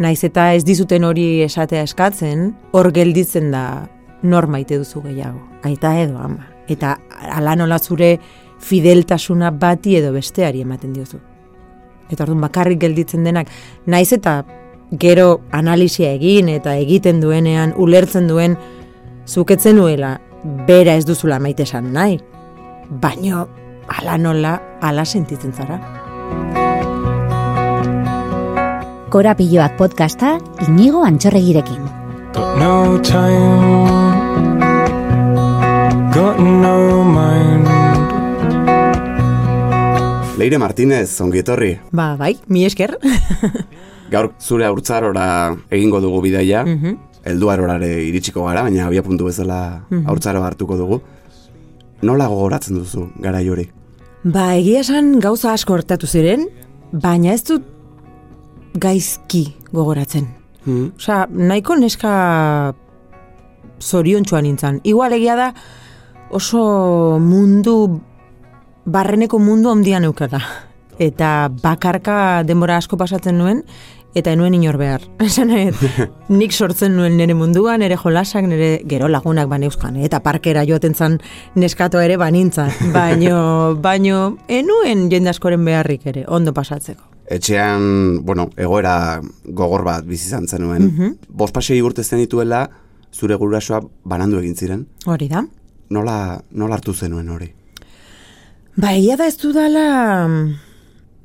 naiz eta ez dizuten hori esatea eskatzen, hor gelditzen da nor maite duzu gehiago, aita edo ama. Eta ala nola zure fideltasuna bati edo besteari ematen diozu. Eta orduan bakarrik gelditzen denak, naiz eta gero analisia egin eta egiten duenean ulertzen duen zuketzen nuela bera ez duzula maite esan nahi. Baino ala nola ala sentitzen zara. Korapilloak podcasta inigo antxorregirekin. Got no time, got no mind. Leire Martinez, ongi etorri. Ba, bai, mi esker. Gaur zure haurtzarora egingo dugu bidaia. Mhm. Heldu arorare iritsiko gara, baina abia puntu bezala Mhm. haurtzaro hartuko dugu. Nola gogoratzen duzu garai hori? Ba, egia esan gauza asko hortatu ziren, baina ez dut gaizki gogoratzen. Hmm? Osa, nahiko neska zoriontsuan nintzen. Igual egia da oso mundu, barreneko mundu ondian eukala. Eta bakarka denbora asko pasatzen nuen, eta enuen inor behar. Esan nik sortzen nuen nire munduan, nire jolasak, nire gero lagunak baneuzkan, eta parkera joaten zan neskatoa ere banintzan. Baino, baino, enuen jende askoren beharrik ere, ondo pasatzeko. Etxean, bueno, egoera gogor bat bizi izan zenuen. Mm Mhm. Bost pasei urte zen dituela, zure gurasoa banandu egin ziren. Hori da. Nola, nola hartu zenuen hori? Ba, egia da ez dudala mm,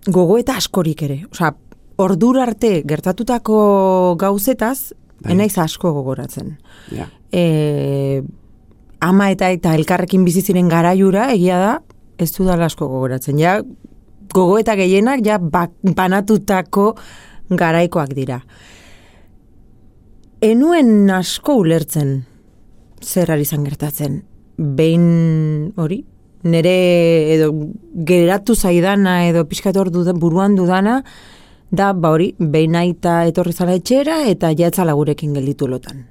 gogoeta askorik ere. Osa, ordura arte gertatutako gauzetaz, Bai. enaiz asko gogoratzen. Ja. E, ama eta eta elkarrekin bizi ziren garaiura, egia da, ez dudala asko gogoratzen. Ja, gogoeta gehienak, ja, bak, banatutako garaikoak dira. Enuen asko ulertzen zer ari izan gertatzen. Behin hori, nire edo geratu zaidana edo pixkat hor dudan, buruan dudana, da, ba hori, behin aita etorri zala etxera eta jaetzala gurekin gelditu lotan.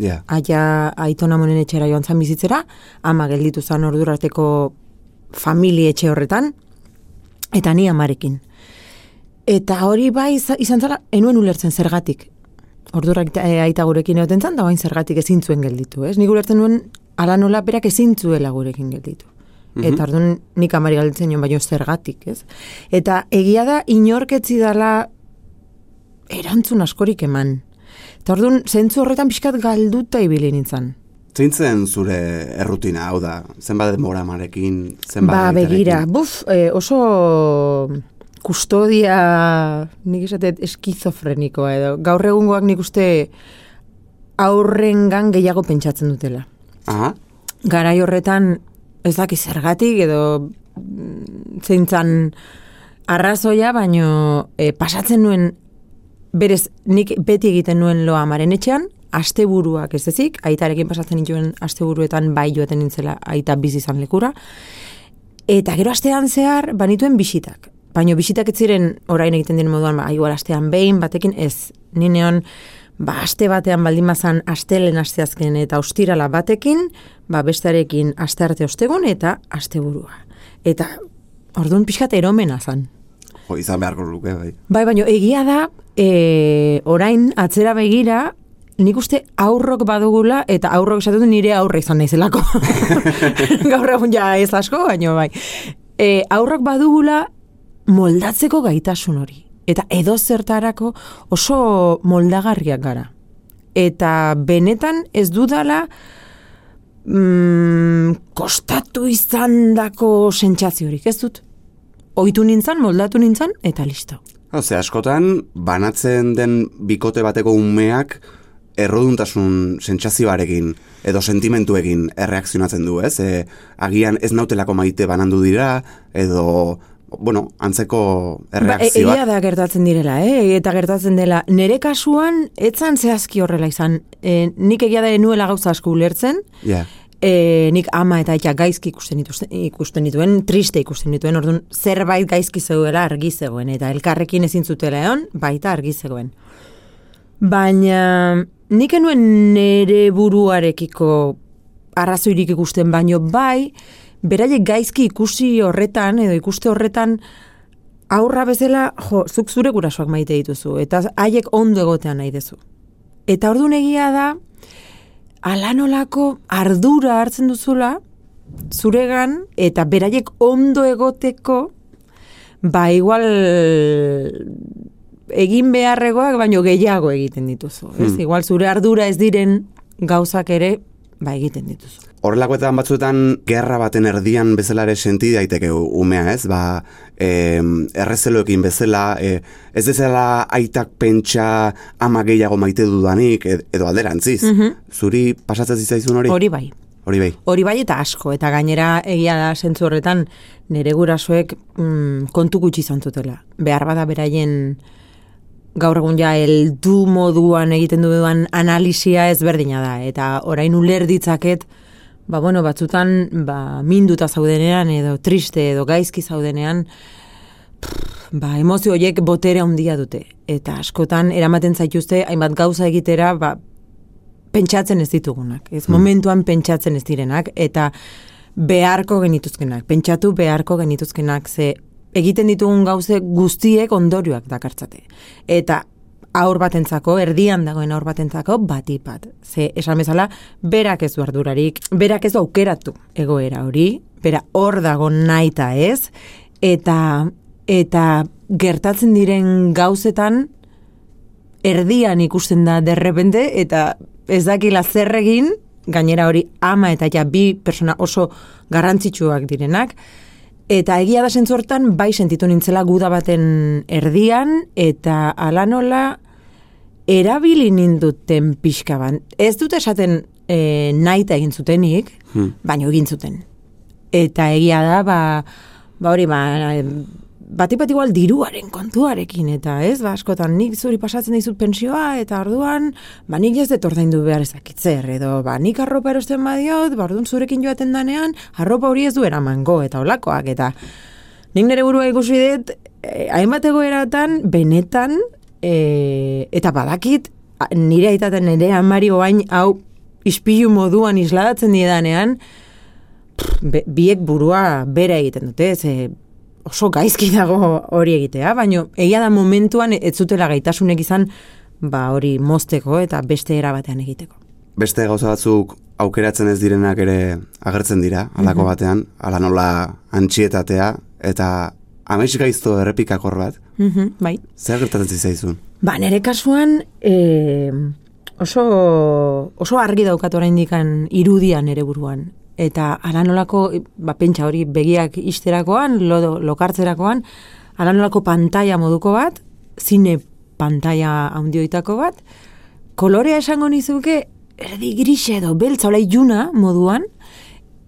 Ja. Aia aitona monen etxera joan zan bizitzera, ama gelditu zan ordurarteko familie etxe horretan, eta ni amarekin. Eta hori bai iza- izan zala, enuen ulertzen zergatik. Ordurak e, aita gurekin egoten zan, da bain zergatik ezin zuen gelditu, ez? Nik ulertzen nuen, ala nola berak ezin zuela gurekin gelditu. Eta orduan nik amari galtzen nion baino zergatik, ez? Eta egia da inorketzi dala erantzun askorik eman. Eta orduan, zentzu horretan pixkat galduta ibili nintzen. Zeintzen zure errutina, hau da, zenbat denbora amarekin, zenbat Ba, begira, buf, eh, oso kustodia, nik esatet, eskizofrenikoa edo. Gaur egungoak nik uste aurrengan gehiago pentsatzen dutela. Aha, Garai horretan, ez daki zergatik edo mm, zeintzan arrazoia, baino e, pasatzen nuen, berez, nik beti egiten nuen loa amaren etxean, asteburuak ez ezik, aitarekin pasatzen nituen asteburuetan bai joaten nintzela aita bizi izan lekura, Eta gero astean zehar, banituen bisitak. Baina bisitak ez ziren orain egiten den moduan, ba, igual astean behin batekin ez. Ni neon, ba, aste batean baldin bazan astelen asteazken eta ostirala batekin, ba, bestarekin aste arte ostegun eta asteburua. Eta orduan pixkat eromena zan. jo, izan beharko luke, bai. Bai, baina egia da, e, orain atzera begira, nik uste aurrok badugula, eta aurrok esatu nire aurre izan naizelako. Gaur egun ja ez asko, baina bai. E, aurrok badugula moldatzeko gaitasun hori. Eta edo zertarako oso moldagarriak gara. Eta benetan ez dudala mm, kostatu izan dako sentsaziorik, ez dut? Oitu nintzan, moldatu nintzan, eta listo. Ose, askotan, banatzen den bikote bateko umeak erroduntasun sentsazioarekin edo sentimentuekin erreakzionatzen du, ez? E, agian ez nautelako maite banandu dira, edo, bueno, antzeko Ba, e- erreakzioak. egia da gertatzen direla, eh? eta gertatzen dela. Nere kasuan, etzan zehazki horrela izan. E, nik egia da nuela gauza asko ulertzen, Ja, e, nik ama eta aita gaizki ikusten, dituzten, ikusten dituen, triste ikusten dituen, orduan zerbait gaizki zegoela argi zegoen, eta elkarrekin ezin zutela egon, baita argi zegoen. Baina nik enuen nere buruarekiko arrazoirik ikusten, baino bai, beraiek gaizki ikusi horretan, edo ikuste horretan, aurra bezala, jo, zuk zure gurasoak maite dituzu, eta haiek ondo egotean nahi dezu. Eta orduan egia da, alanolako ardura hartzen duzula, zuregan, eta beraiek ondo egoteko, ba igual egin beharregoak, baino gehiago egiten dituzu. Ez? Hmm. Igual zure ardura ez diren gauzak ere, ba egiten dituzu. Horrelakoetan batzuetan gerra baten erdian bezala ere senti daiteke umea, ez? Ba, e, errezeloekin bezala, e, ez bezala aitak pentsa ama gehiago maite dudanik, ed- edo alderantziz. Zuri pasatzen zitzaizun hori? Hori bai. Hori bai. Hori bai eta asko, eta gainera egia da zentzu horretan nire gurasoek mm, kontu gutxi izan zutela. Behar bada beraien gaur egun ja heldu moduan egiten dudan analisia ezberdina da. Eta orain uler ditzaket, ba bueno, batzutan ba, minduta zaudenean edo triste edo gaizki zaudenean, pff, ba, emozio horiek botere handia dute. Eta askotan eramaten zaituzte hainbat gauza egitera, ba, pentsatzen ez ditugunak. Ez momentuan pentsatzen ez direnak eta beharko genituzkenak. Pentsatu beharko genituzkenak ze egiten ditugun gauze guztiek ondorioak dakartzate. Eta aur batentzako, erdian dagoen aur batentzako, batik bat. Ze, esan bezala, berak ez du ardurarik, berak ez aukeratu egoera hori, bera hor dago naita ez, eta, eta gertatzen diren gauzetan, erdian ikusten da derrepente eta ez dakila zer egin, gainera hori ama eta ja bi persona oso garrantzitsuak direnak, eta egia da zentzu hortan bai sentitu nintzela guda baten erdian, eta ala nola erabili ninduten pixka ban. Ez dut esaten e, naita egin zutenik, Hmm. baina egin zuten. Eta egia da, ba, ba hori, ba, bati bat igual diruaren kontuarekin, eta ez, ba, askotan nik zuri pasatzen dizut pensioa, eta orduan, ba, nik ez dut ordaindu behar ezakitzer, edo, ba, nik arropa erosten badiot, ba, orduan zurekin joaten danean, arropa hori ez du eramango, eta olakoak, eta nik nire burua ikusi dut, eh, hainbat egoeratan, benetan, eh, eta badakit, nire aitaten nire amari oain, hau, ispilu moduan isladatzen diedanean, be, biek burua bera egiten dute, ze oso gaizki dago hori egitea, baino egia da momentuan ez zutela gaitasunek izan ba hori mozteko eta beste era batean egiteko. Beste gauza batzuk aukeratzen ez direnak ere agertzen dira, alako batean, ala nola antxietatea, eta amaiz gaizto errepikakor bat, Mhm, bai. zer gertatzen zitzaizun? Ba, nire kasuan e, oso, oso argi daukat oraindikan irudian nere buruan. Eta ala nolako, ba, pentsa hori begiak isterakoan, lo, lokartzerakoan, ala nolako pantalla moduko bat, zine pantalla handioitako bat, kolorea esango nizuke, erdi grise edo beltza, hola iluna moduan,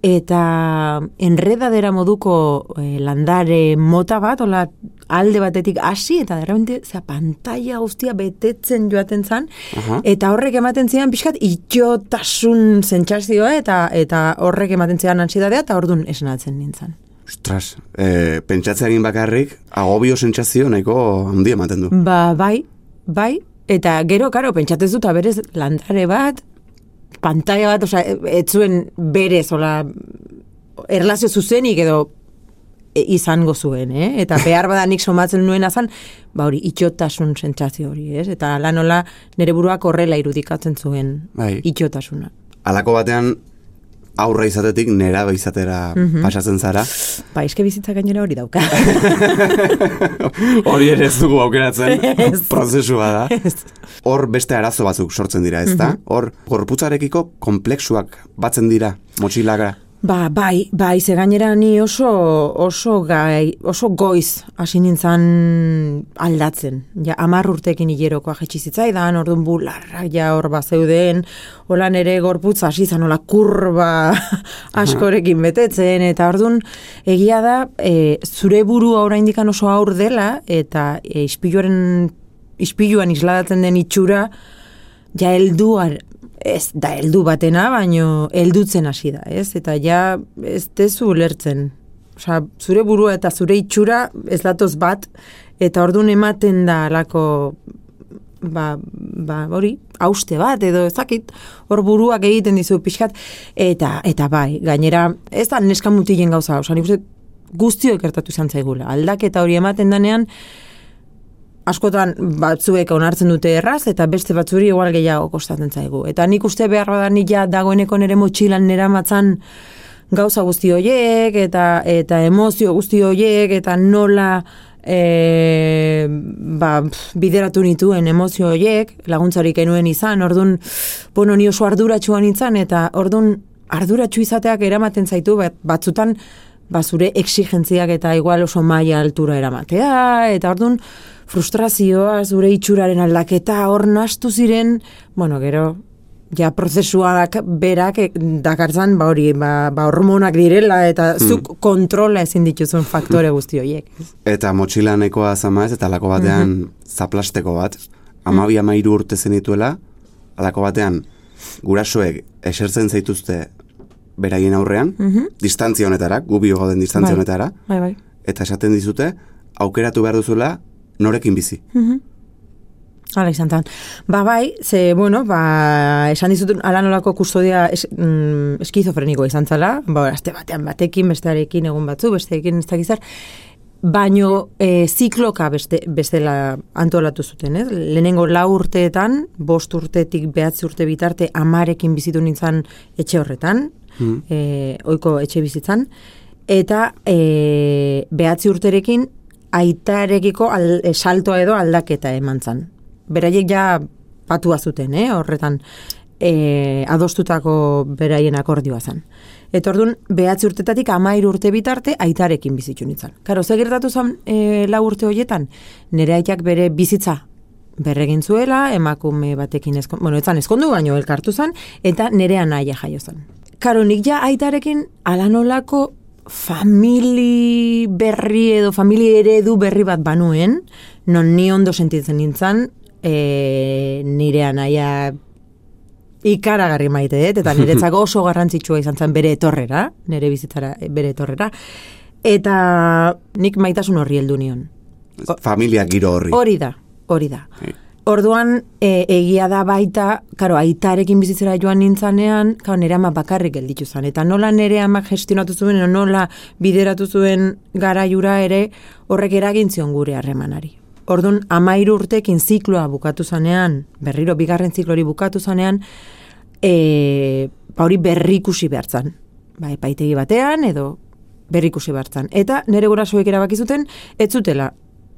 eta enredadera moduko eh, landare mota bat, hola alde batetik hasi, eta derrepente, zera, pantalla guztia betetzen joaten zan, Aha. eta horrek ematen zidan pixkat itxotasun sentsazioa, eta eta horrek ematen zidan ansiedadea, eta ordun esnatzen nintzen. Ostras, e, pentsatzeagin bakarrik, agobio sentsazio nahiko handi ematen du. Ba, bai, bai, eta gero, karo, pentsatez dut, berez landare bat, pantalla bat, osea, ez zuen berez, hola, erlazio zuzenik edo e, izango zuen, eh? Eta behar bada nik somatzen nuen azan, ba hori, itxotasun sentsazio hori, ez? Eta lanola nire buruak horrela irudikatzen zuen Bai. itxotasuna. Alako batean, aurra izatetik nera izatera pasatzen zara. Ba, eske bizitza gainera hori dauka. Hori ere ez dugu aukeratzen, Ez. prozesua da. Ez. Hor beste arazo batzuk sortzen dira, ezta? Hor gorputzarekiko kompleksuak batzen dira, motxilaka. Ba, bai, bai, ze gainera ni oso, oso gai, oso goiz hasi nintzen aldatzen. Ja, amar urtekin hilerokoa jetxi zitzaidan, orduan bularrak ja hor bazeuden, hola nere gorputz hasi zan, hola kurba askorekin betetzen, eta orduan egia da, e, zure burua oraindikan oso aur dela, eta e, ispiluaren, ispiluan isladatzen den itxura, ja helduar, ez da heldu batena, baino heldutzen hasi da, ez? Eta ja ez tezu ulertzen. Osea, zure burua eta zure itxura ez datoz bat, eta ordun ematen da alako ba, ba, hori, hauste bat, edo ezakit, hor buruak egiten dizu pixkat, eta, eta bai, gainera, ez da neska mutilen gauza, osea, nik uste guztio gertatu izan zaigula. Aldaketa hori ematen danean, askotan batzuek onartzen dute erraz, eta beste batzuri igual gehiago kostatzen zaigu. Eta nik uste behar da nik ja dagoeneko nere motxilan nera matzan gauza guzti horiek, eta, eta emozio guzti horiek, eta nola e, ba, bideratu nituen emozio horiek, laguntzarik enuen izan, ordun bueno, ni oso arduratsuan izan, eta ordun arduratsu izateak eramaten zaitu, bat, batzutan, ba, zure exigentziak eta igual oso maila altura eramatea, eta ordun frustrazioa, zure itxuraren aldaketa, hor nastu ziren, bueno, gero, ja prozesuak berak eh, dakartzan, ba hori, ba, ba hormonak direla, eta zuk kontrola ezin dituzun faktore guzti horiek. Eta motxilanekoa zama ez, eta alako batean zaplasteko bat, amabi amairu urte zenituela, alako batean gurasoek esertzen zaituzte beraien aurrean, distantzia honetara, gubi gauden distantzia Bai. honetara, Bai, bai. eta esaten dizute, aukeratu behar duzula norekin bizi. Hala izan tan. Ba bai, ze, bueno, ba, esan dizut ala nolako kustodia es, mm, eskizofreniko izan zala, ba, azte batean batekin, bestearekin egun batzu, besteekin ez dakizar, baino e, zikloka beste, bestela antolatu zuten, ez? Lehenengo lau urteetan, bost urtetik behatzi urte bitarte, amarekin bizitu nintzen etxe horretan, Mm. e, oiko etxe bizitzan, eta e, behatzi urterekin aitarekiko al, e, saltoa edo aldaketa eman zan. Beraiek ja patua zuten, eh, horretan e, adostutako beraien akordioa zen. Eta orduan, behatzi urtetatik amairu urte bitarte aitarekin bizitzu nintzen. Karo, ze gertatu zen e, lau urte horietan, nire aitak bere bizitza berregin zuela, emakume batekin ezkon, bueno, etzan ezkondu baino elkartu zen, eta nire anaia jaio zen. Karo, nik ja aitarekin alanolako famili berri edo famili eredu berri bat banuen, non ni ondo sentitzen nintzen, e, nire anaia ikaragarri maite eta niretzako oso garrantzitsua izan zen bere etorrera, nire bizitzara bere etorrera, eta nik maitasun horri heldu nion. Familia giro horri. Hori da, hori da. Bai. Orduan, e, egia da baita, karo, aitarekin bizitzera joan nintzanean, karo, nire ama bakarrik gelditu zen. Eta nola nire ama gestionatu zuen, nola bideratu zuen garaiura ere, horrek eragin zion gure harremanari. Orduan, amairu urtekin zikloa bukatu zanean, berriro bigarren ziklori bukatu zanean, e, ba hori berrikusi behar zan. Ba, epaitegi batean, edo berrikusi behar zan. Eta nire gurasoek erabaki zuten, ez zutela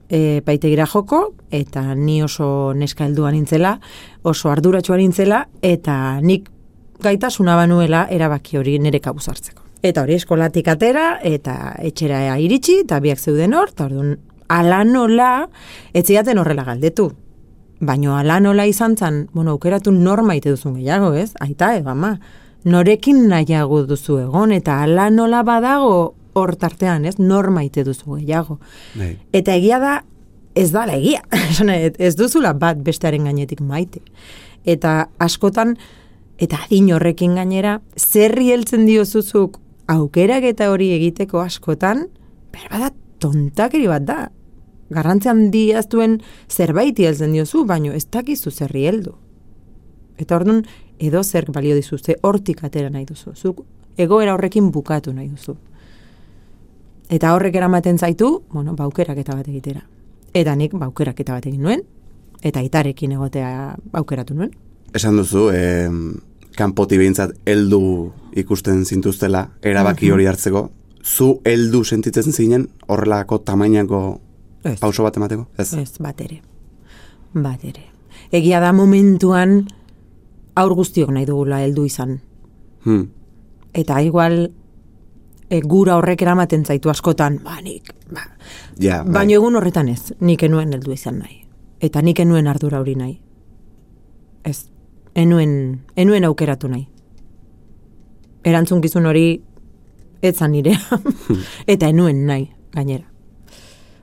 e, paitegira joko, eta ni oso neska heldua nintzela, oso arduratsua nintzela, eta nik gaitasuna banuela erabaki hori nire kabuz hartzeko. Eta hori eskolatik atera, eta etxera iritsi, eta biak zeuden hor, eta orduan, ala nola, etziaten horrela galdetu. Baino ala nola izan zan, bueno, aukeratu nor maite duzun gehiago, ez? Aita, edo ama, norekin nahiago duzu egon, eta ala nola badago hor tartean, ez? Nor maite duzu gehiago. Bai. Eta egia da, ez da egia. Ez duzula bat bestearen gainetik maite. Eta askotan, eta adin horrekin gainera, zerri heltzen diozuzuk aukerak eta hori egiteko askotan, berbada tontakeri bat da. Garrantzi handia ez duen zerbait heltzen diozu, baino ez dakizu zerri heldu. Eta orduan, edo zer balio dizu, ze hortik atera nahi duzu. Zuk egoera horrekin bukatu nahi duzu. Eta horrek eramaten zaitu, bueno, baukeraketa bat egitera. Eta nik baukeraketa bat egin nuen, eta itarekin egotea aukeratu nuen. Esan duzu, e, kanpoti behintzat heldu ikusten zintuztela, erabaki hori hartzeko, zu heldu sentitzen zinen horrelako tamainako Ez. pauso bat emateko? Ez. Ez, bat ere. Bat ere. Egia da momentuan aur guztiok nahi dugula heldu izan. Hmm. Eta igual e, gura horrek eramaten zaitu askotan, ba, nik, ba. Ja, bai. Baina egun horretan ez, nik enuen heldu izan nahi. Eta nik enuen ardura hori nahi. Ez, enuen, enuen aukeratu nahi. Erantzunkizun hori etzan nirea. eta enuen nahi, gainera.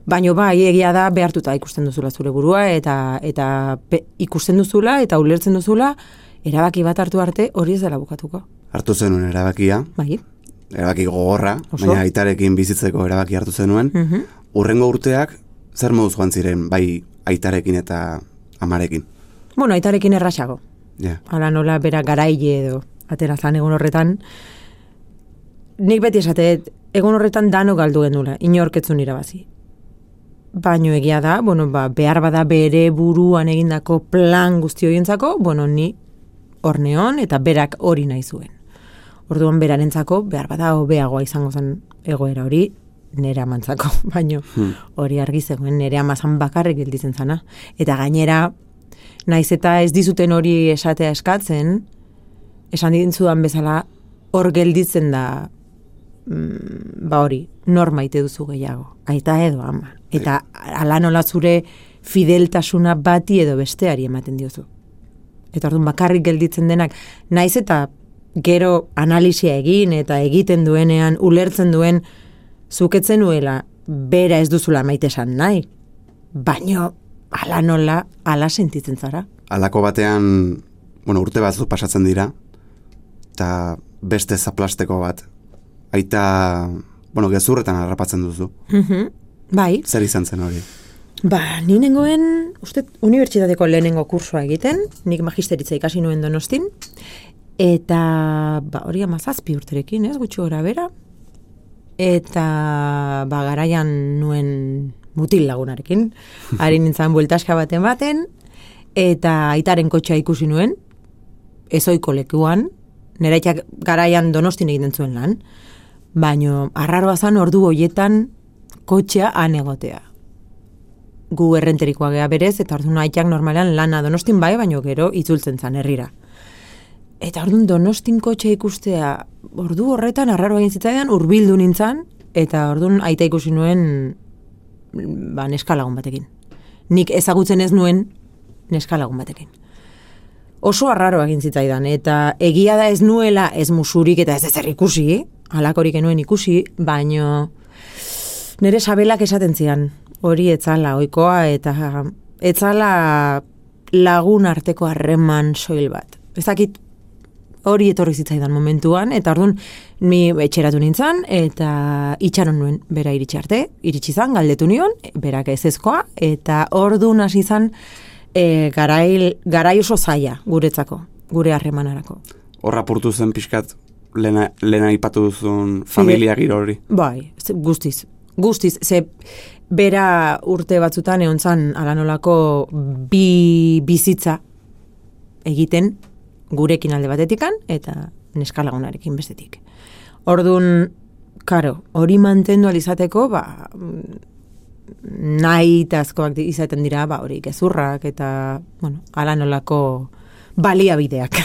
Baino bai, egia da behartuta ikusten duzula zure burua eta eta pe, ikusten duzula eta ulertzen duzula erabaki bat hartu arte hori ez dela bukatuko. hartu zenuen erabakia, Bai. Erabaki gogorra, Oso. baina aitarekin bizitzeko erabaki hartu zenuen. Mhm. Urrengo urteak, zer moduz joan ziren, bai aitarekin eta amarekin? Bueno, aitarekin errasago. Ja. Hala nola bera garaile edo atera zan egun horretan nik beti esateet, egun horretan dano galdu genula, inorketzun irabazi. Baino egia da, bueno, ba, behar bada bere buruan egindako plan guzti horientzako, bueno, ni orneon eta berak hori nahi zuen. Orduan berarentzako behar bada hobeagoa izango zen egoera hori nere amantzako, baino hori argi zegoen nere amazan bakarrik gelditzen zana. Eta gainera, naiz eta ez dizuten hori esatea eskatzen, esan dintzudan bezala hor gelditzen da mm, ba hori, nor maite duzu gehiago, aita edo ama. Eta ala nola zure fideltasuna bati edo besteari ematen diozu. Eta orduan bakarrik gelditzen denak, naiz eta gero analisia egin eta egiten duenean ulertzen duen zuketzen nuela bera ez duzula maite esan nahi. Baino ala nola ala sentitzen zara. Alako batean, bueno, urte batzuk pasatzen dira, eta beste zaplasteko bat. Aita, bueno, gezurretan harrapatzen duzu. Mhm. Bai, Zer izan zen hori? Ba, ni nengoen, uste, unibertsitateko lehenengo kursua egiten, nik magisteritza ikasi nuen donostin, eta, ba, hori amazazpi urterekin, ez, gutxi gora bera, eta, ba, garaian nuen mutil lagunarekin, ari nintzen bueltaska baten baten, eta aitaren kotxea ikusi nuen, ezoiko lekuan, nire aitak garaian donostin egiten zuen lan, baino, arraroa zan ordu hoietan kotxea han egotea. Gu errenterikoa gea berez, eta orduan aitak normalean lana donostin bai, baino gero itzultzen zan herrira. Eta orduan donostin kotxe ikustea, ordu horretan arraro egin zitzaidan hurbildu nintzan, eta orduan aita ikusi nuen ba, neskalagun batekin. Nik ezagutzen ez nuen neskalagun batekin. Oso arraro egin zitzaidan, eta egia da ez nuela ez musurik eta ez ezer ikusi, halakorik enuen ikusi, baino nire sabelak esaten zian, hori etzala oikoa eta etzala lagun arteko harreman soil bat. Ez dakit hori etorri zitzaidan momentuan, eta orduan ni etxeratu nintzen, eta itxaron nuen bera iritsi arte, iritsi zan, galdetu nion, berak ez ezkoa, eta orduan hasi zan e, garai, garai oso zaila guretzako, gure harremanarako. Horra purtu zen pixkat, lena, lena ipatu duzun familia giro hori. Bai, guztiz. Guztiz, ze bera urte batzutan egon zan alanolako bi bizitza egiten gurekin alde batetikan eta neskalagunarekin bestetik. Orduan, karo, hori mantendu alizateko, ba, mm, nahi tazkoak izaten dira, ba, hori gezurrak eta, bueno, alanolako baliabideak.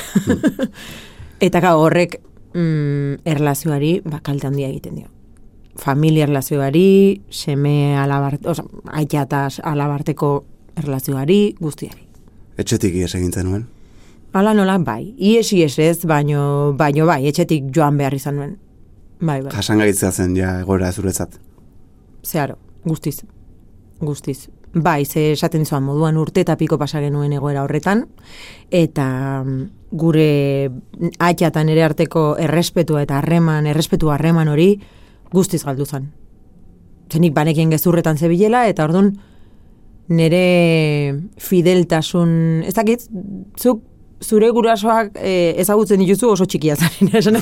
eta ga, horrek mm, erlazioari, ba, kalte handia egiten dio familia erlazioari, seme alabart, oza, aitatas alabarteko erlazioari, guztiari. Etxetik ies egin zenuen. Hala nola, bai. Ies, ies ez, baino, baino bai, etxetik joan behar izan nuen. Bai, bai. Jasangaitzea zen ja egoera zuretzat. Zeharo, guztiz. Guztiz. Bai, ze esaten zoan moduan urte eta piko pasa genuen egoera horretan, eta mm, gure atxatan ere arteko errespetua eta harreman, errespetu harreman hori guztiz galdu zen. Zenik banekien gezurretan zebilela, eta orduan nire fideltasun, ez dakit, zuk zure gurasoak eh, ezagutzen dituzu oso txikia zaren, esan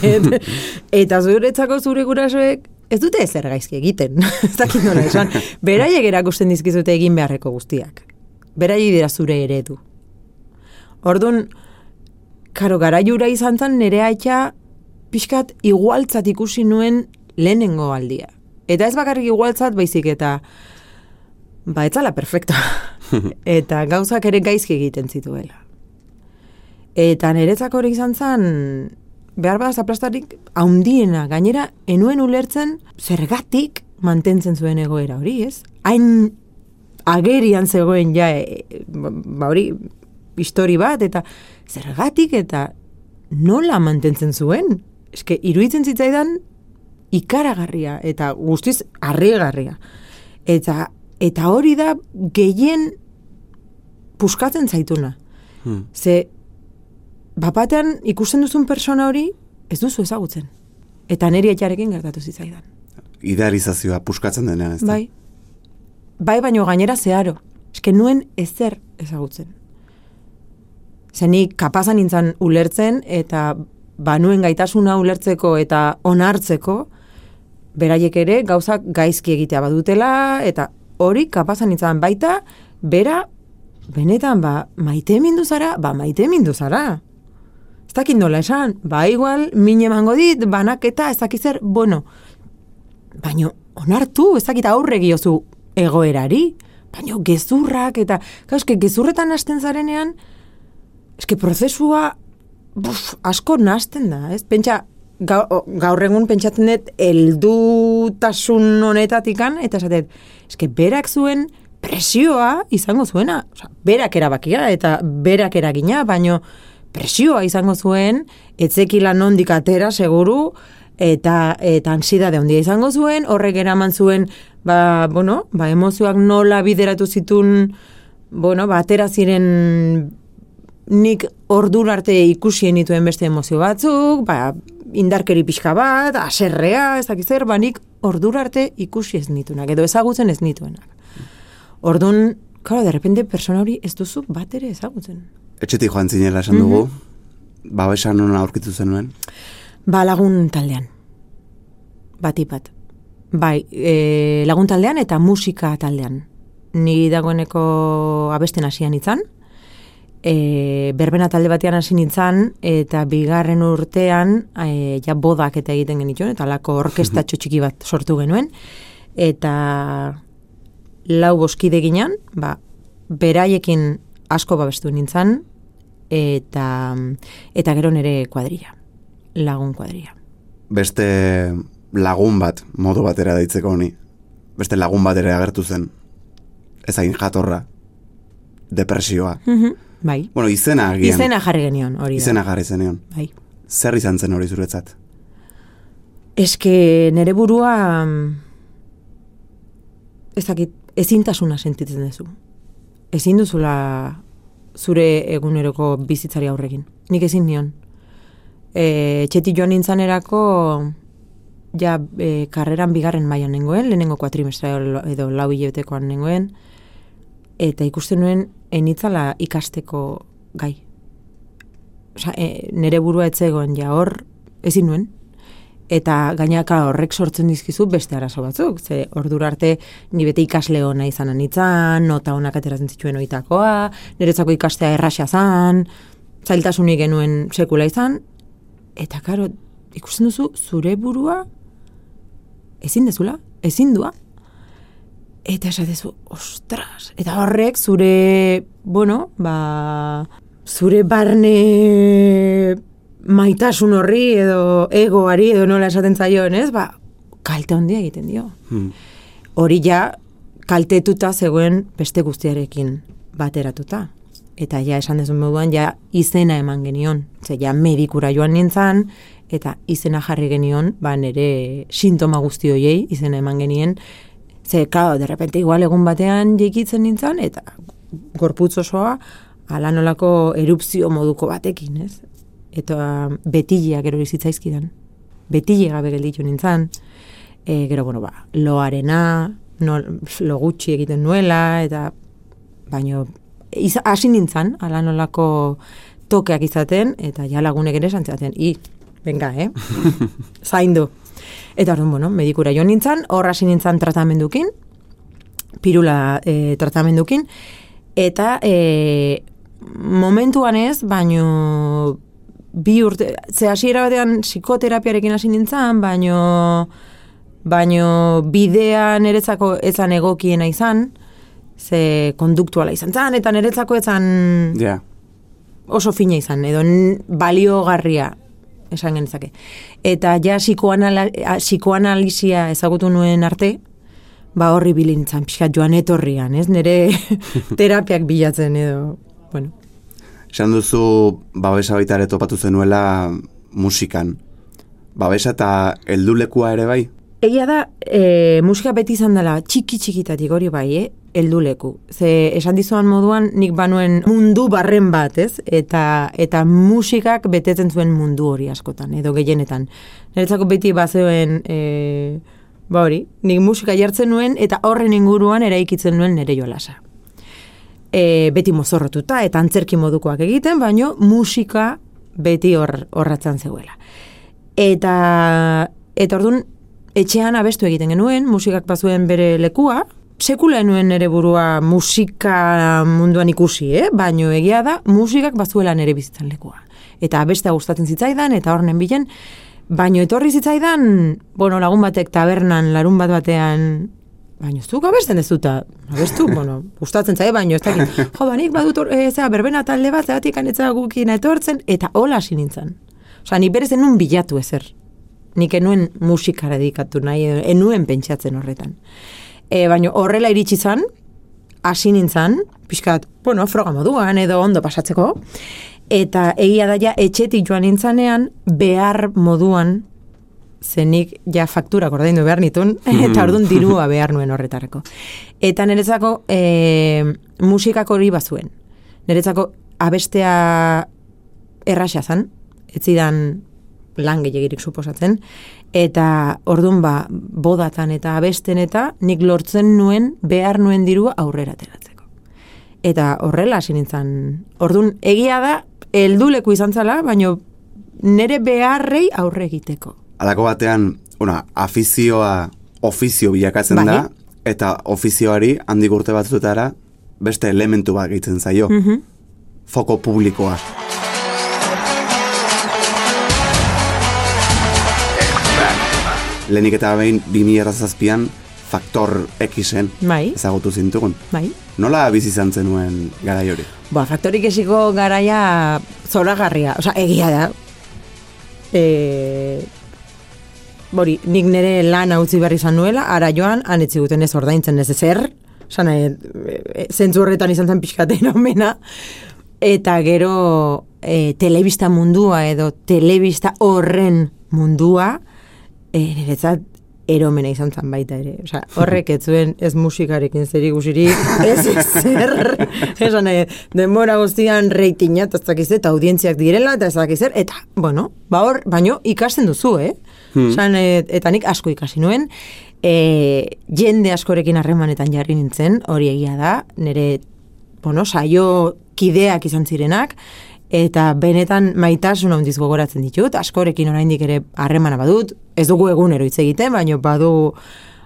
eta zuretzako zure gurasoek ez dute ezer gaizki egiten, ez dakit nola esan. Beraiek erakusten dizkizute egin beharreko guztiak. Beraiek dira zure eredu. Orduan, karo, garaiura izan zen nire aitza pixkat igualtzat ikusi nuen lehenengo aldia. Eta ez bakarrik igualtzat baizik eta ba, etzala perfecta. eta gauzak ere gaizki egiten zituela. Eta niretzako hori izan zen, behar bada zaplastarik haundiena, gainera, enuen ulertzen zergatik mantentzen zuen egoera hori, ez? Hain agerian zegoen ja, e, ba hori, histori bat, eta zergatik eta nola mantentzen zuen? Eske, iruditzen zitzaidan ikaragarria eta guztiz harrigarria. Eta, eta hori da gehien puskatzen zaituna. Hmm. Ze, bapatean ikusten duzun persona hori ez duzu ezagutzen. Eta niri etxarekin gertatu zitzaidan. Idealizazioa puskatzen denean, ez da? Bai. Bai, baino gainera zeharo. Eske nuen ezer ezagutzen. Zenik kapazan nintzen ulertzen eta banuen gaitasuna ulertzeko eta onartzeko, beraiek ere gauzak gaizki egitea badutela, eta hori kapazan izan baita, bera, benetan, ba, maite mindu zara, ba, maite mindu zara. Ez dakit nola esan, ba, igual, min emango dit, banaketa, ez dakit zer, bueno, baino, onartu, ez dakit aurre giozu egoerari, baino, gezurrak, eta, gau, eske, gezurretan hasten zarenean, eske, prozesua, buf, asko nasten da, ez? Pentsa, gau- o- gaur egun pentsatzen dut heldutasun honetatikan eta esatet, eske berak zuen presioa izango zuena, Osea, berak erabakia eta berak eragina, baino presioa izango zuen, etzekila nondik atera seguru, eta eta ansiedade handia izango zuen, horrek eraman zuen, ba, bueno, ba, emozioak nola bideratu zitun, bueno, ba, atera ziren nik ordura arte ikusien dituen beste emozio batzuk, ba, indarkeri pixka bat, aserrea, ez dakiz zer, ba, nik ordura arte ikusi ez nituenak, edo ezagutzen ez nituenak. Orduan, claro, de repente persona hori ez duzu bat ere ezagutzen. Etxetik joan zinela esan dugu, babesa non aurkitu zenuen. Ba, lagun taldean. Batik bat. Bai, e, lagun taldean eta musika taldean. Ni dagoeneko abesten hasian itzan. E, berbena talde batean hasi nintzan, eta bigarren urtean, e, ja bodak eta egiten genituen, eta lako orkestatxo txiki bat sortu genuen. Eta lau boskide ginen, ba, beraiekin asko babestu nintzan, eta, eta gero nere kuadrilla, lagun kuadrilla. Beste lagun bat, modu batera deitzeko honi. Beste lagun bat ere agertu zen. Ez hain jatorra. Depresioa. Mhm, bai. Bueno, izena agian. Izena jarri genion, hori da. Izena jarri zenion. Bai. Zer izan zen hori zuretzat? Eske nere burua ez dakit, ezintasuna sentitzen duzu. Ezin duzula zure eguneroko bizitzari aurrekin. Nik ezin nion. E, txeti joan nintzanerako ja e, karreran bigarren mailan nengoen, lehenengo kuatrimestra edo, lau hilabetekoan nengoen, eta ikusten nuen enitzala ikasteko gai. Osa, e, nere burua etzegoen ja hor, ezin nuen. Eta gainaka horrek sortzen dizkizu beste arazo batzuk. Ze ordura arte ni bete ikasle ona izan anitzan, nota onak ateratzen zituen oitakoa, niretzako ikastea erraxa zan, zailtasunik genuen sekula izan, eta karo, ikusten duzu zure burua ezin dezula, ezin dua. Eta esatezu, ostras, eta horrek zure, bueno, ba, zure barne maitasun horri edo egoari edo nola esaten zaion, ez? Ba, kalte handia egiten dio. Hmm. Hori ja kaltetuta zegoen beste guztiarekin bateratuta. Eta ja esan dezun moduan ja izena eman genion. Ze ja medikura joan nintzan eta izena jarri genion, ba nere sintoma guzti hoiei izena eman genien. Ze, claro, de repente igual egun batean jekitzen nintzan eta gorputz osoa ala nolako erupzio moduko batekin, ez? Eta betileak gero izitzaizkidan. Betile gabe gelditu nintzan. E, gero, bueno, ba, loarena, no, lo gutxi egiten nuela, eta baino, hasi nintzan, ala nolako tokeak izaten, eta ja lagunek ere santzaten, i, venga, eh? Zaindu. Eta orduan, bueno, medikura jo nintzan, hor hasi nintzan tratamendukin, pirula e, tratamendukin, eta e, momentuan ez, baino bi urte, ze hasiera batean psikoterapiarekin hasi nintzan, baino baino bidea niretzako ezan egokiena izan, ze konduktuala izan zan, eta niretzako ezan Ja. oso fina izan, edo baliogarria esan genezake. Eta ja psikoanala, psikoanalizia ezagutu nuen arte, ba horri bilintzan, pixkat joan etorrian, ez? Nire terapiak bilatzen edo, bueno. Esan duzu babesa baita ere topatu zenuela musikan. Babesa eta heldulekua ere bai? Egia da, e, musika beti izan dela txiki txikitatik hori bai, eh? helduleku. Ze esan dizuan moduan nik banuen mundu barren bat, ez? Eta, eta musikak betetzen zuen mundu hori askotan, edo gehienetan. Niretzako beti bazeuen, e, ba hori, nik musika jartzen nuen eta horren inguruan eraikitzen nuen nire jolasa. E, beti mozorrotuta eta antzerki modukoak egiten, baino musika beti hor horratzen zegoela. Eta, eta orduan, etxean abestu egiten genuen, musikak bazuen bere lekua, sekula enuen nere burua musika munduan ikusi, eh? baino egia da, musikak bazuela nere bizitzan lekua. Eta abestea gustatzen zitzaidan, eta horren bilen, baino etorri zitzaidan, bueno, lagun batek tabernan, larun bat batean, baino ez duk abesten ez duta, abestu, bueno, gustatzen zaie, baino ez dakit, jo, banik badut, eh, zera, berbena talde bat, zeratik anetza gukina etortzen, eta hola hasi nintzen. Osa, ni berez enun bilatu ezer. Nik enuen musikara dedikatu nahi, enuen pentsatzen horretan. E, baina horrela iritsi zan, hasi nintzen, pixkat, bueno, froga moduan edo ondo pasatzeko, eta egia da ja etxetik joan nintzanean behar moduan zenik ja fakturak ordaindu behar nitun, eta orduan dirua behar nuen horretarako. Eta niretzako e, musikak hori bazuen. Niretzako abestea erraxa zan, ez zidan lan gehiagirik suposatzen, eta orduan ba, bodatan eta abesten eta nik lortzen nuen behar nuen dirua aurrera ateratzeko. Eta horrela hasi nintzen. Orduan egia da, helduleku izan zala, baino nere beharrei aurre egiteko. Alako batean, una, afizioa ofizio bilakatzen Bai. da, eta ofizioari handik urte batzutara beste elementu bat gehitzen zaio. Mhm. Foko publikoa. Lehenik eta behin 2007an Faktor Xen Bai. ezagutu zintugun. Bai. Nola bizi izan zenuen garai hori? Ba, faktorik esiko garaia zoragarria. Osa, egia da. E, bori, nik nire lan utzi behar izan nuela, ara joan, han etzi guten ez ordaintzen ez ezer, Osa, nahi, e, zentzu horretan izan zen pixkaten omena, eta gero e, telebista mundua edo telebista horren mundua, e, niretzat eromena izan zen baita ere. Osa, horrek ez zuen ez musikarekin zer ikusirik, ez ezer. Esan nahi, denbora guztian reitinat, ez dakiz eta audientziak direla, eta ez dakiz zer, eta, bueno, ba hor, baino ikasten duzu, eh? Osan, e, eta nik asko ikasi nuen, e, jende askorekin harremanetan jarri nintzen, hori egia da, nire, bueno, saio kideak izan zirenak, eta benetan maitasun handiz gogoratzen ditut, askorekin oraindik ere harremana badut, ez dugu egunero hitz egiten, baino badu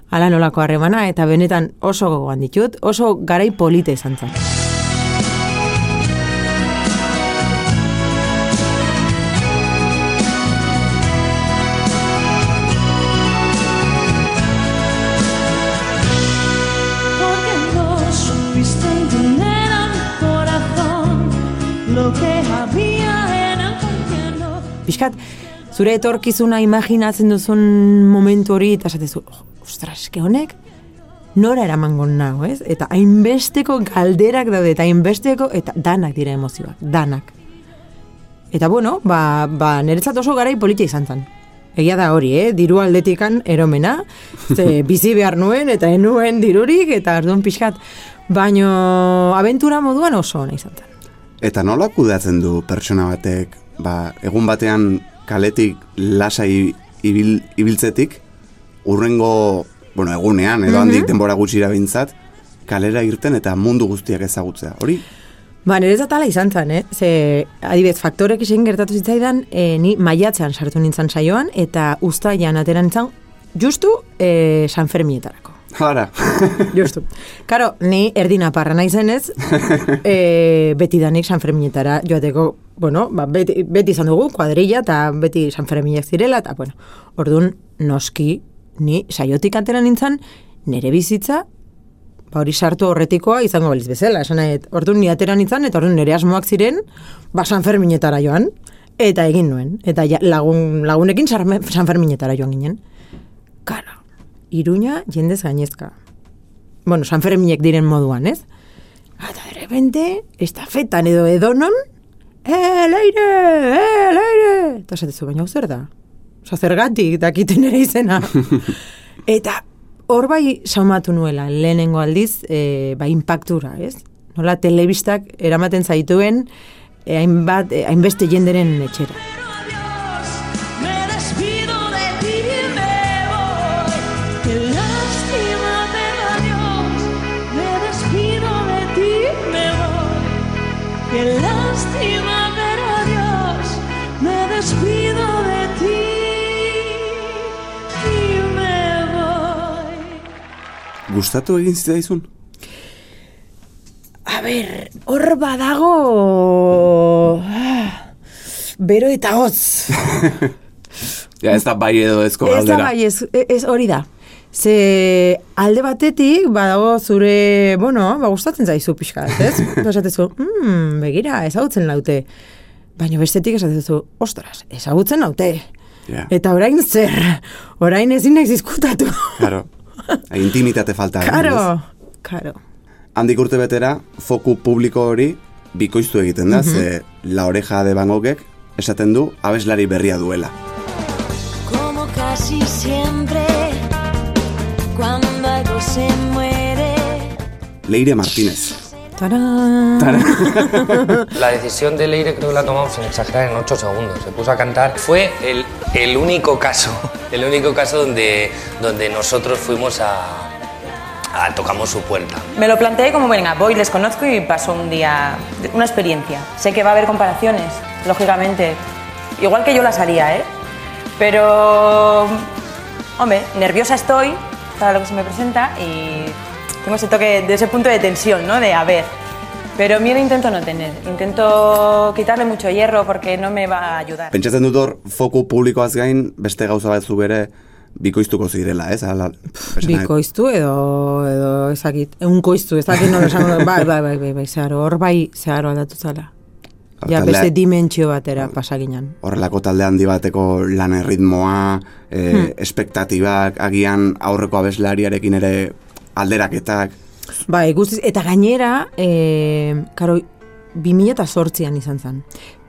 ala nolako harremana, eta benetan oso gogoan ditut, oso garai polite izan zen. Piskat, zure etorkizuna imaginatzen duzun momentu hori, eta esatezu, oh, ostras, eske honek, nora eramango nau, ez? Eta hainbesteko galderak daude, eta hainbesteko, eta danak dira emozioak, danak. Eta bueno, ba, ba niretzat oso garai politia izan zen. Egia da hori, eh? diru aldetikan eromena, ze bizi behar nuen, eta enuen dirurik, eta arduan pixkat, baino abentura moduan oso ona izan zen. Eta nola kudeatzen du pertsona batek, ba, egun batean kaletik lasai ibil, ibiltzetik, urrengo, bueno, egunean, edo handik denbora gutxi bintzat, kalera irten eta mundu guztiak ezagutzea. Hori, Ba, niretzat ala izan zen, eh? Ze, adibidez, faktorek izan gertatu zitzaidan, e, ni maiatzean sartu nintzen saioan, eta ustaian ateran nintzen, justu e, San Fermietarako. Hala, Justu. Karo, ni erdina parra naizenez, e, beti danik San Ferminetara joateko, bueno, ba, beti, beti izan dugu, kuadrilla, eta beti San Ferminak zirela, eta, bueno, orduan, noski, ni saiotik atera nintzen, nire bizitza, ba hori sartu horretikoa izango baliz bezala, esan nahi, orduan ni atera nintzen, eta orduan nire asmoak ziren, ba San Ferminetara joan, eta egin nuen, eta ja, lagun, lagunekin San Ferminetara joan ginen. Kara, iruña jendez gainezka. Bueno, San Ferminek diren moduan, ez? Eta de repente, estafetan edo edonon, eh, leire, eh, leire! Eta esatezu, baina zer da? Osa, zergatik dakiten ere izena. Eta hor bai saumatu nuela, lehenengo aldiz, e, ba, impactura, ez? Nola telebistak eramaten zaituen, e, hainbat, e, hainbeste jenderen etxera. Gustatu egin zitzaizun? A ber, hor badago... ah, Bero eta hotz. Ja, ez da bai edo ezko Ez da galdera. bai, ez, ez hori da. Ze alde batetik, badago zure, bueno, ba, gustatzen zaizu pixka, ez? Esatezu, mm, begira, ezagutzen laute. Baina bestetik esatezu, ostras, ezagutzen laute. Ja. Eta orain zer, orain ezin naiz izkutatu. Claro. Intimitate falta. Karo, karo. Handik urte betera, foku publiko hori bikoiztu egiten da, ze la oreja de Van Goghek esaten du abeslari berria duela. Como casi siempre, cuando algo se muere. Leire Martínez. Tarán. La decisión de Leire creo que la tomamos sin exagerar en 8 segundos. Se puso a cantar. Fue el, el único caso, el único caso donde, donde nosotros fuimos a, a tocamos su puerta. Me lo planteé como, venga, voy, les conozco y paso un día, una experiencia. Sé que va a haber comparaciones, lógicamente. Igual que yo las haría, ¿eh? Pero, hombre, nerviosa estoy para lo que se me presenta y tengo ese toque, de ese punto de tensión, ¿no? De a ver. Pero miedo intento no tener. Intento quitarle mucho hierro porque no me va a ayudar. Pentsatzen dut hor, foku publikoaz gain, beste gauza batzuk ere bikoiztuko zirela, ez? Ala, esan Bikoiztu edo, edo ezakit, eunkoiztu, ezakit nola esango, dut. bai, bai, bai, bai, bai, zeharo, hor bai, zeharo aldatu zala. Ja, beste dimentsio batera pasaginan. horrelako talde handi bateko lan erritmoa, e, Hmm. espektatibak, agian aurreko abeslariarekin ere alderaketak. Bai, guztiz, eta gainera, e, karo, 2008an izan zen.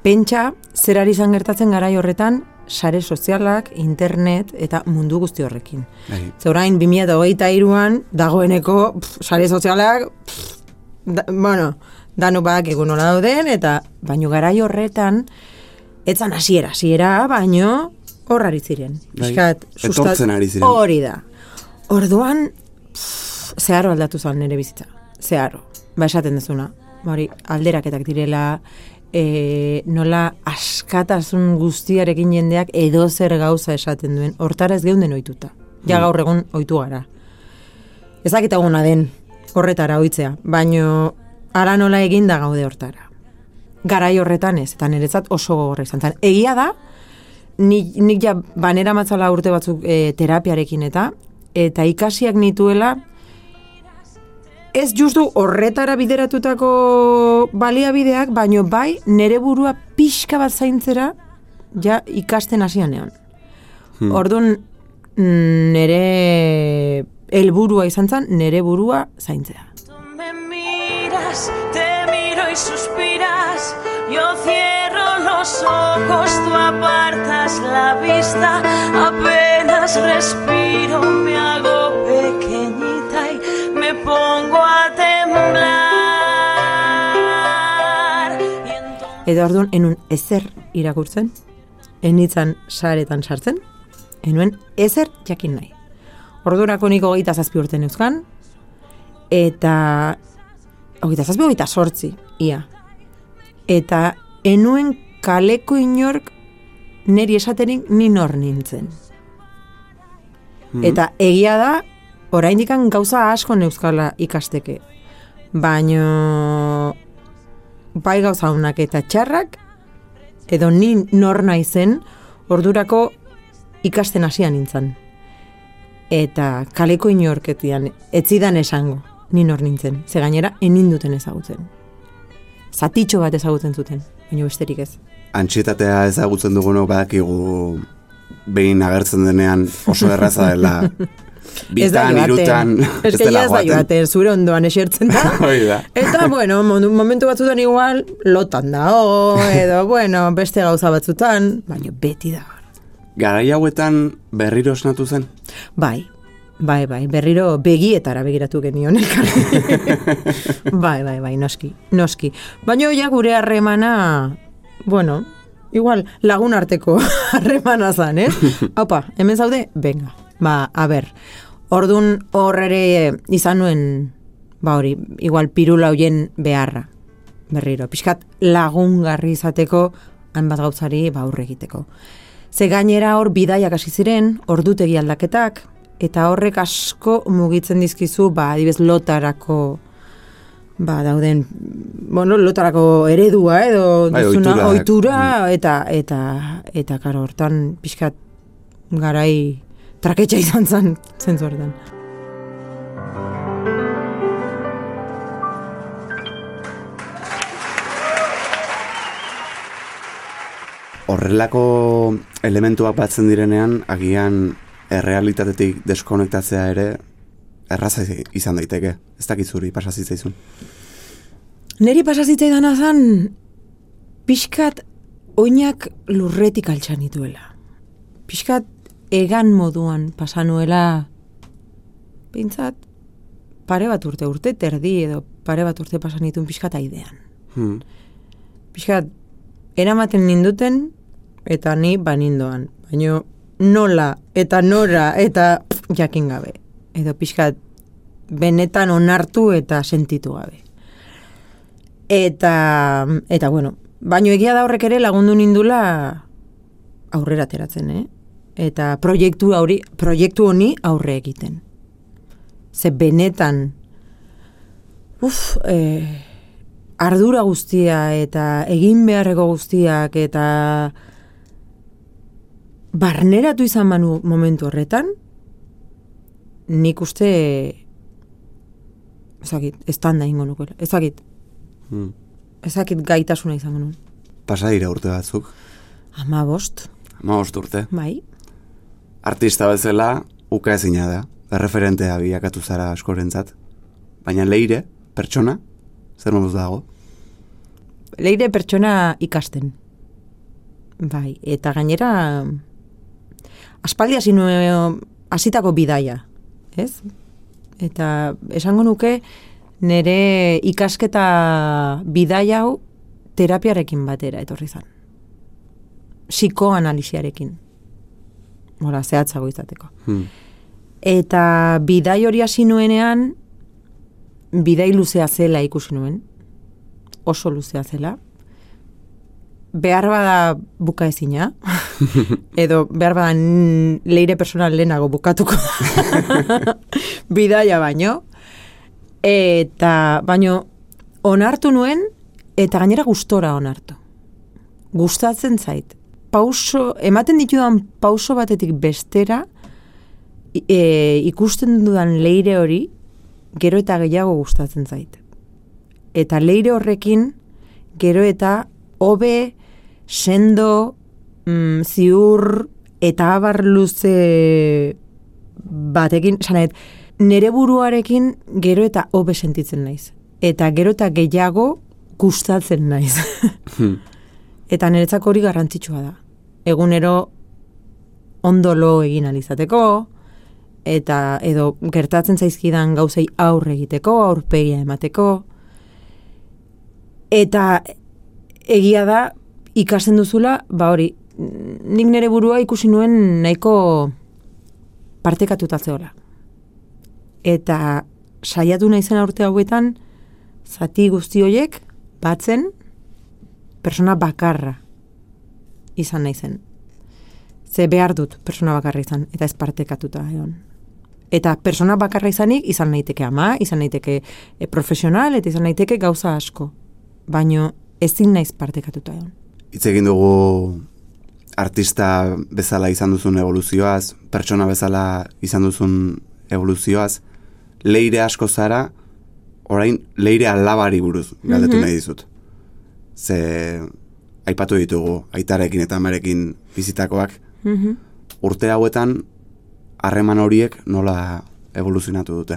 Pentsa, zer ari izan gertatzen garai horretan, sare sozialak, internet eta mundu guzti horrekin. Bai. Ze orain 2023an dagoeneko pff, sare sozialak pff, da, bueno, danuk badakigu nola dauden eta baino garai horretan etzan hasiera, hasiera baino hor ari ziren. Bai, etortzen ari ziren. Hori da. Orduan pff, zeharo aldatu zen nire bizitza. Zeharo. Ba esaten dezuna. Ba Hori, alderaketak direla, e, nola askatasun guztiarekin jendeak edo zer gauza esaten duen. Hortara ez geunden ohituta. Ja Hmm. gaur egun ohitu gara. Ezakita gona den horretara ohitzea, baino ara nola eginda gaude hortara. Garai horretan ez, eta niretzat oso gogorra izan zen. Egia da, nik, nik ja banera matzala urte batzuk e, terapiarekin eta, eta ikasiak nituela, ez justu horretara bideratutako baliabideak, baino bai nere burua pixka bat zaintzera ja ikasten hasian neon. Hmm. Orduan mm, nere helburua izan zen, nere burua zaintzea. Me miras, te miro y suspiras. Yo cierro los ojos, tú apartas la vista. Apenas respiro, me hago Edo orduan, enun ezer irakurtzen, enitzan saretan sartzen, enuen ezer jakin nahi. Ordurako niko hogeita zazpi urte neuzkan, eta hogeita zazpi, hogeita sortzi, ia. Eta enuen kaleko inork neri esaterik ni nor nintzen. Eta egia da, oraindikan gauza asko neuzkala ikasteke. Baino bai gauza honak eta txarrak, edo ni nor naizen, ordurako ikasten hasian nintzen. Eta kaleko inorketian, etzidan esango, ni nor nintzen. Ze gainera, eninduten ezagutzen. Zatitxo bat ezagutzen zuten, baina besterik ez. Antxietatea ezagutzen dugunok badakigu behin agertzen denean oso erraza dela bitan, irutan, Ez que ja ez da joaten, zure ondoan esertzen da. Da. Eta, bueno, momentu batzutan igual, lotan dago, edo, bueno, beste gauza batzutan, baina beti da. Garai hauetan berriro esnatu zen? Bai, bai, bai, berriro begietara begiratu genion elkarri. bai, bai, bai, noski, noski. Baina ja gure harremana, bueno, igual lagun arteko harremana zan, eh? Haupa, hemen zaude, venga, ba, a ber, ordun hor ere izan nuen, ba hori, igual pirula hoien beharra, berriro, pixkat lagungarri izateko, hainbat gauzari ba aurre egiteko. Ze gainera hor bidaiak hasi ziren, ordutegi aldaketak, eta horrek asko mugitzen dizkizu, ba, adibez, lotarako, ba, dauden, bueno, lotarako eredua, edo, Bai, duzuna, ohiturak. ohitura, eta, eta, eta, karo, hortan, pixkat, garai, traketxa izan zen, zentzu hortan. Horrelako elementuak batzen direnean, agian errealitatetik deskonektatzea ere erraza izan daiteke. Ez dakit zuri pasa zitzaizun. Neri pasazitzaidan azan, pixkat oinak lurretik altxan nituela. Pixkat egan moduan pasanuela, pintzat, pare bat urte, urte terdi edo pare bat urte pasan nituen pixkat aidean. Hmm. Pixkat, eramaten ninduten, eta ni banindoan. Baina nola, eta nora, eta pff, jakin gabe. Edo pixkat, benetan onartu eta sentitu gabe. Eta, eta bueno, baino egia da horrek ere lagundu nindula aurrera ateratzen, eh? Eta proiektu hori, proiektu honi aurre egiten. Ze benetan, uf, eh, ardura guztia eta egin beharreko guztiak eta barneratu izan manu momentu horretan, nik uste ezakit, estanda ingo nukeela, ezakit, Hmm. ezakit gaitasuna izango nuen. Pasa dira urte batzuk. Ama bost, Ma urte. bai, Artista bezala, uka ezina da. Erreferentea biakatu zara askorentzat. Baina leire, pertsona, zer moduz dago? leire pertsona ikasten. Bai, eta gainera aspaldi hasi nuen hasitako bidaia, ez? Eta esango nuke nire ikasketa bidaia hau terapiarekin batera etorri zan. Psikoanalisiarekin. Hora, zehatzago izateko. Hmm. Eta bidai hori hasi nuenean, bidai luzea zela ikusi nuen, oso luzea zela, behar bada buka ezina, edo behar bada leire personal lehenago bukatuko bidaia baino, eta baino onartu nuen, eta gainera gustora onartu. Gustatzen zait. Pauso, ematen ditudan pauso batetik bestera, e, ikusten dudan leire hori, gero eta gehiago gustatzen zait. Eta leire horrekin, gero eta hobe, sendo, mm, ziur, eta abar luze batekin, sanet, nere buruarekin gero eta hobe sentitzen naiz. Eta gero eta gehiago gustatzen naiz. Eta niretzako hori garrantzitsua da. Egunero ondo lo egin alizateko, eta edo gertatzen zaizkidan gauzei aurre egiteko, aurpegia emateko. Eta egia da ikasten duzula, ba hori, nik nire burua ikusi nuen nahiko partekatuta zeola. Eta saiatu naizen urte hauetan, zati guzti horiek batzen persona bakarra izan naizen. Ze behar dut persona bakarra izan, eta ez partekatuta egon. Eta persona bakarra izanik izan naiteke ama, izan naiteke e, profesional, eta izan naiteke gauza asko. Baino ezin naiz partekatuta egon. Hitz egin dugu artista bezala izan duzun evoluzioaz, pertsona bezala izan duzun evoluzioaz, leire asko zara, orain leire alabari buruz galdetu nahi dizut. Ze aipatu ditugu, aitarekin eta amarekin bizitakoak, urte hauetan harreman horiek nola evoluzionatu dute.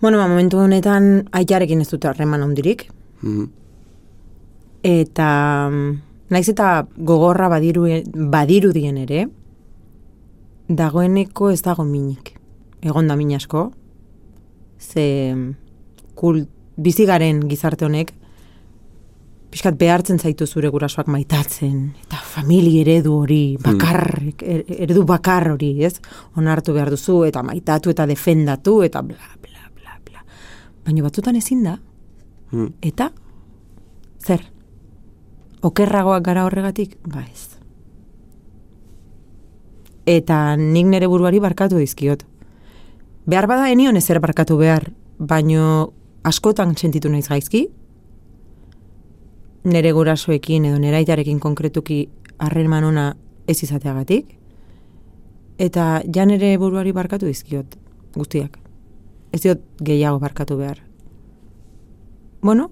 Bueno, ba, momentu honetan aitarekin ez dute harreman handirik, Mhm. eta mm, naiz eta gogorra badiru, badirudien ere, dagoeneko ez dago minik. Egon da min asko, ze mm, kult, bizigaren gizarte honek, pixkat behartzen zaitu zure gurasoak maitatzen, eta famili eredu hori, bakar, er- eredu bakar hori, ez? Onartu behar duzu, eta maitatu, eta defendatu, eta bla, bla, bla, bla. Baina batzutan ezin da, Hmm. eta zer? Okerragoak gara horregatik? Ba ez. Eta nik nere buruari barkatu dizkiot. Behar bada enion ezer barkatu behar, baino askotan sentitu naiz gaizki, nere gurasoekin edo nere aitarekin konkretuki harreman ona ez izateagatik, eta ja nere buruari barkatu dizkiot guztiak. Ez diot gehiago barkatu behar. Bueno,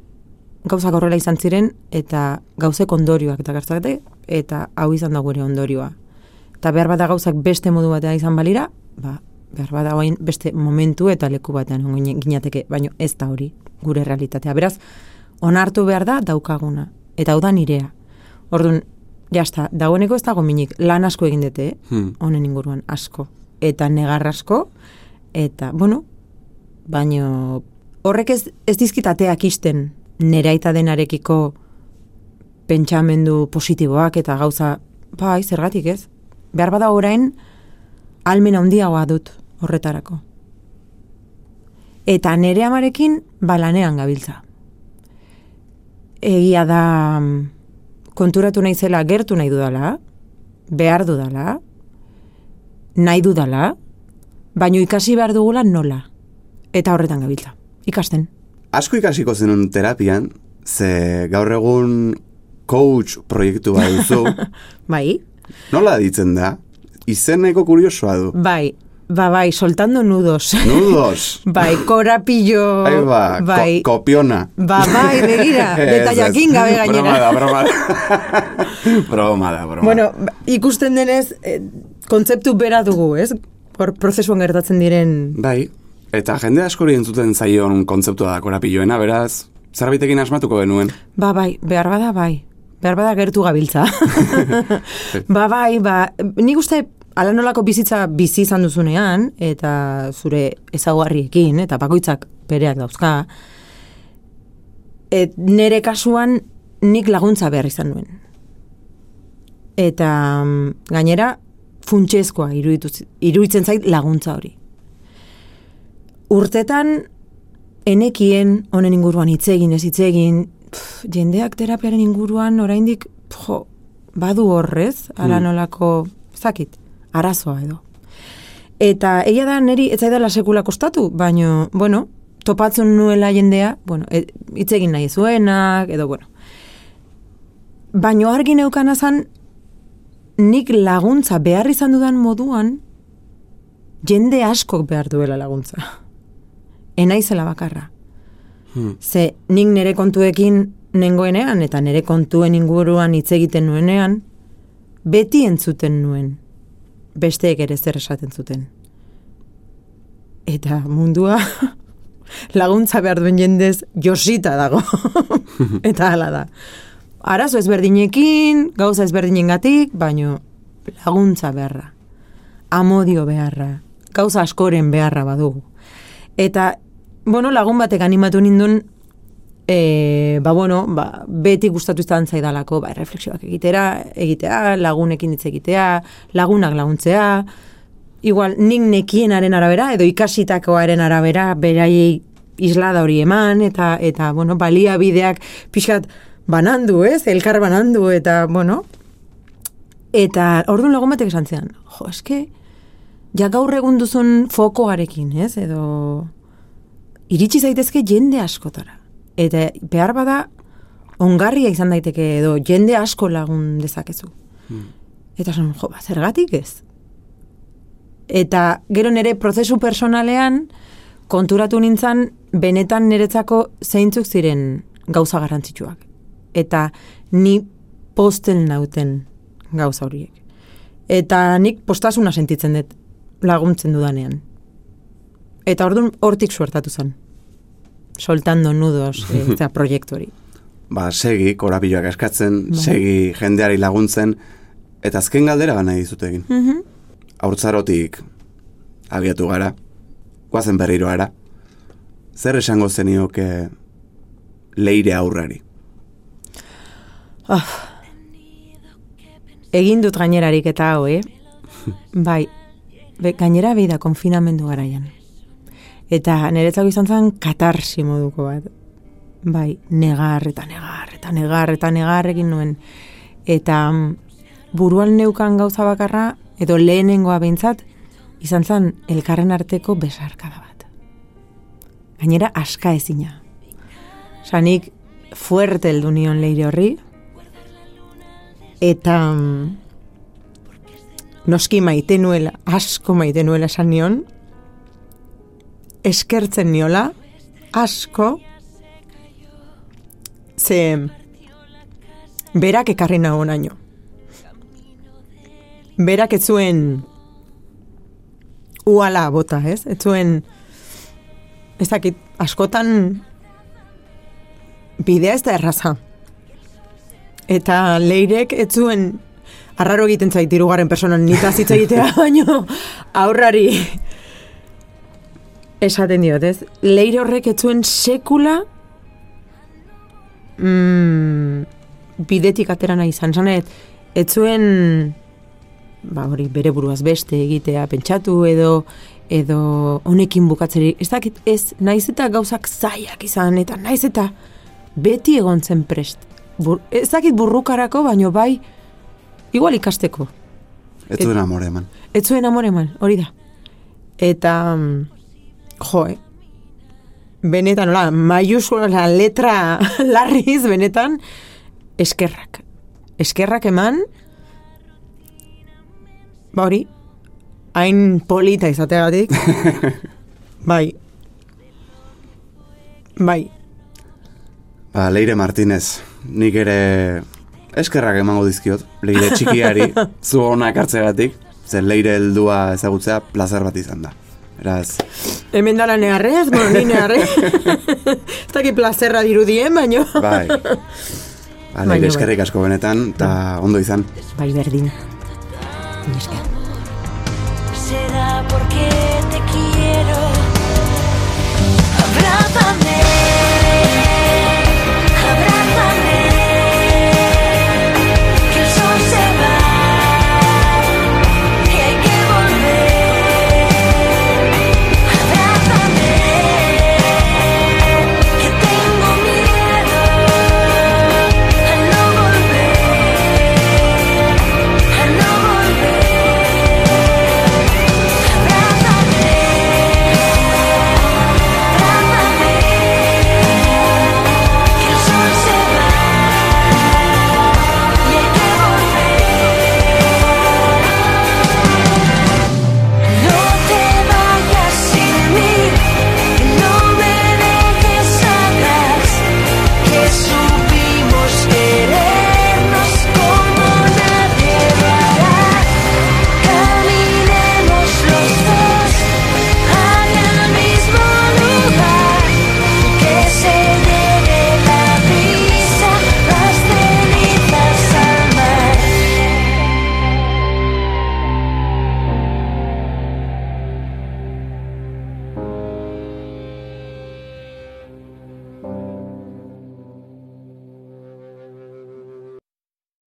gauzak horrela izan ziren, eta gauzek ondorioak eta gertzakete, eta hau izan da gure ondorioa. Eta behar bada gauzak beste modu batea izan balira, ba, behar bada orain beste momentu eta leku batean ginateke, baino ez da hori gure realitatea. Beraz, onartu behar da daukaguna, eta hau da nirea. Orduan, jazta, dagoeneko ez dago minik, lan asko egin dute, eh? Hmm. honen inguruan asko, eta negar asko, eta, bueno, baino horrek ez, ez dizkitateak isten nere aita denarekiko pentsamendu positiboak eta gauza, bai, zergatik ez? Behar bada orain, almen handiagoa dut horretarako. Eta nere amarekin balanean gabiltza. Egia da konturatu naizela gertu nahi dudala, behar dudala, nahi dudala, baino ikasi behar dugula nola. Eta horretan gabiltza. Ikasten. Asko ikasiko zenun terapian, ze gaur egun coach proiektu bat duzu, Bai, nola ditzen da? Izeneko kuriosoa du. bai, ba bai, soltando nudos. Nudos. bai, korapillo. Ahí ba, bai, ko, kopiona. ba bai, begira, ez. gabe Broma gainera. da, broma da. broma da, broma. Bueno, ikusten denez, eh, kontzeptu bera dugu, ez? Hor prozesuan gertatzen diren... Bai, eta jende askori entzuten zaion kontzeptua da korapilloena, beraz, zerbitekin asmatuko genuen. Ba bai, behar bada bai. Behar bada gertu gabiltza. ba bai, ba, nik uste ala nolako bizitza bizi izan duzunean, eta zure ezaguarriekin, eta bakoitzak bereak dauzka, et, nere kasuan nik laguntza behar izan nuen. Eta mm, gainera, funtsezkoa iruditzen zait laguntza hori. Urtetan, enekien honen inguruan hitz egin, ez hitz egin, jendeak terapiaren inguruan oraindik jo, badu horrez, ala Hmm. nolako, zakit, arazoa edo. Eta egia da neri ez zaidala sekula kostatu, baino, bueno, topatzen nuela jendea, bueno, e- hitz egin nahi zuenak, edo, bueno. Baino argi neukana zan, nik laguntza behar izan dudan moduan, jende askok behar duela laguntza. Enaizela bakarra. Hmm. Ze nik nire kontuekin nengoenean eta nire kontuen inguruan hitz egiten nuenean, beti entzuten nuen. Besteek ere zer esaten zuten. Eta mundua laguntza behar duen jendez josita dago. eta hala da. Arazo ezberdinekin, gauza ezberdinengatik, baino laguntza beharra. Amodio beharra. Gauza askoren beharra badugu. Eta, bueno, lagun batek animatu nindun, e, ba, bueno, ba, beti gustatu izan zaidalako, ba, refleksioak egitera, egitea, lagunekin hitz egitea, lagunak laguntzea, igual, nik nekienaren arabera, edo ikasitakoaren arabera, beraiei islada hori eman, eta, eta bueno, baliabideak pixkat banandu, ez? Elkar banandu, eta, bueno, eta orduan lagun batek esan zean, jo, eske, ja gaur egun duzun fokoarekin, ez? Edo iritsi zaitezke jende askotara. Eta behar bada ongarria izan daiteke edo jende asko lagun dezakezu. Eta esan, jo, ba, zergatik ez? Eta gero nire prozesu personalean konturatu nintzen benetan niretzako zeintzuk ziren gauza garrantzitsuak. Eta ni postel nauten gauza horiek. Eta nik postasuna sentitzen dut laguntzen dudanean. Eta orduan hortik suertatu zen. Soltando nudos, eh, eta proiektu hori. Ba, segi, korapilloak eskatzen, Bai. segi jendeari laguntzen, eta azken galdera gana dizut egin. Mhm. Haurtzarotik abiatu gara, guazen berriro ara. Zer esango zenioke leire aurrari? Ah. Egin dut gainerarik eta hau, eh? bai, be, gainera behi da konfinamendu garaian. Eta niretzako izan zen katarsi moduko bat. Bai, negar eta negar eta negar eta negar egin nuen. Eta mm, buruan neukan gauza bakarra edo lehenengoa behintzat, izan zen elkarren arteko besarkada bat. Gainera aska ezina. Sanik fuerte heldu nion leire horri, eta mm, noski maite nuela, asko maite nuela esan nion, eskertzen niola, asko, ze berak ekarri nago naino. Berak ez zuen uala bota, ez? Ez zuen, ez dakit, askotan bidea ez da erraza. Eta leirek ez zuen arraro egiten zait irugarren personan nitaz hitz egitea, baino aurrari esaten diot, ez? Leire horrek ez zuen sekula mm, bidetik atera nahi izan. Zanet, ez zuen ba, hori, bere buruaz beste egitea pentsatu edo edo honekin bukatzeri. Ez dakit, ez, naiz eta gauzak zaiak izan, eta naiz eta beti egon zen prest. Bur, ez dakit burrukarako, baino bai, igual ikasteko. Ez zuen amore eman. Ez zuen amore eman, hori da. Eta, mm, jo, eh? benetan, hola, maiuskola letra larriz, benetan, eskerrak. Eskerrak eman, ba hori, hain polita izateagatik, bai, bai, Ba, Leire Martinez, nik ere eskerrak emango dizkiot, Leire txikiari, zu honak hartzegatik, ze Leire heldua ezagutzea plazer bat izan da. Eraz. Hemen dala neharrez, bueno, ni neharrez. Ez dakit plazerra dirudien, baino. bai. bai Hala, eskerrik bai. asko benetan, eta ondo izan. Bai, berdin. Neska. Será porque te quiero. Abrázame.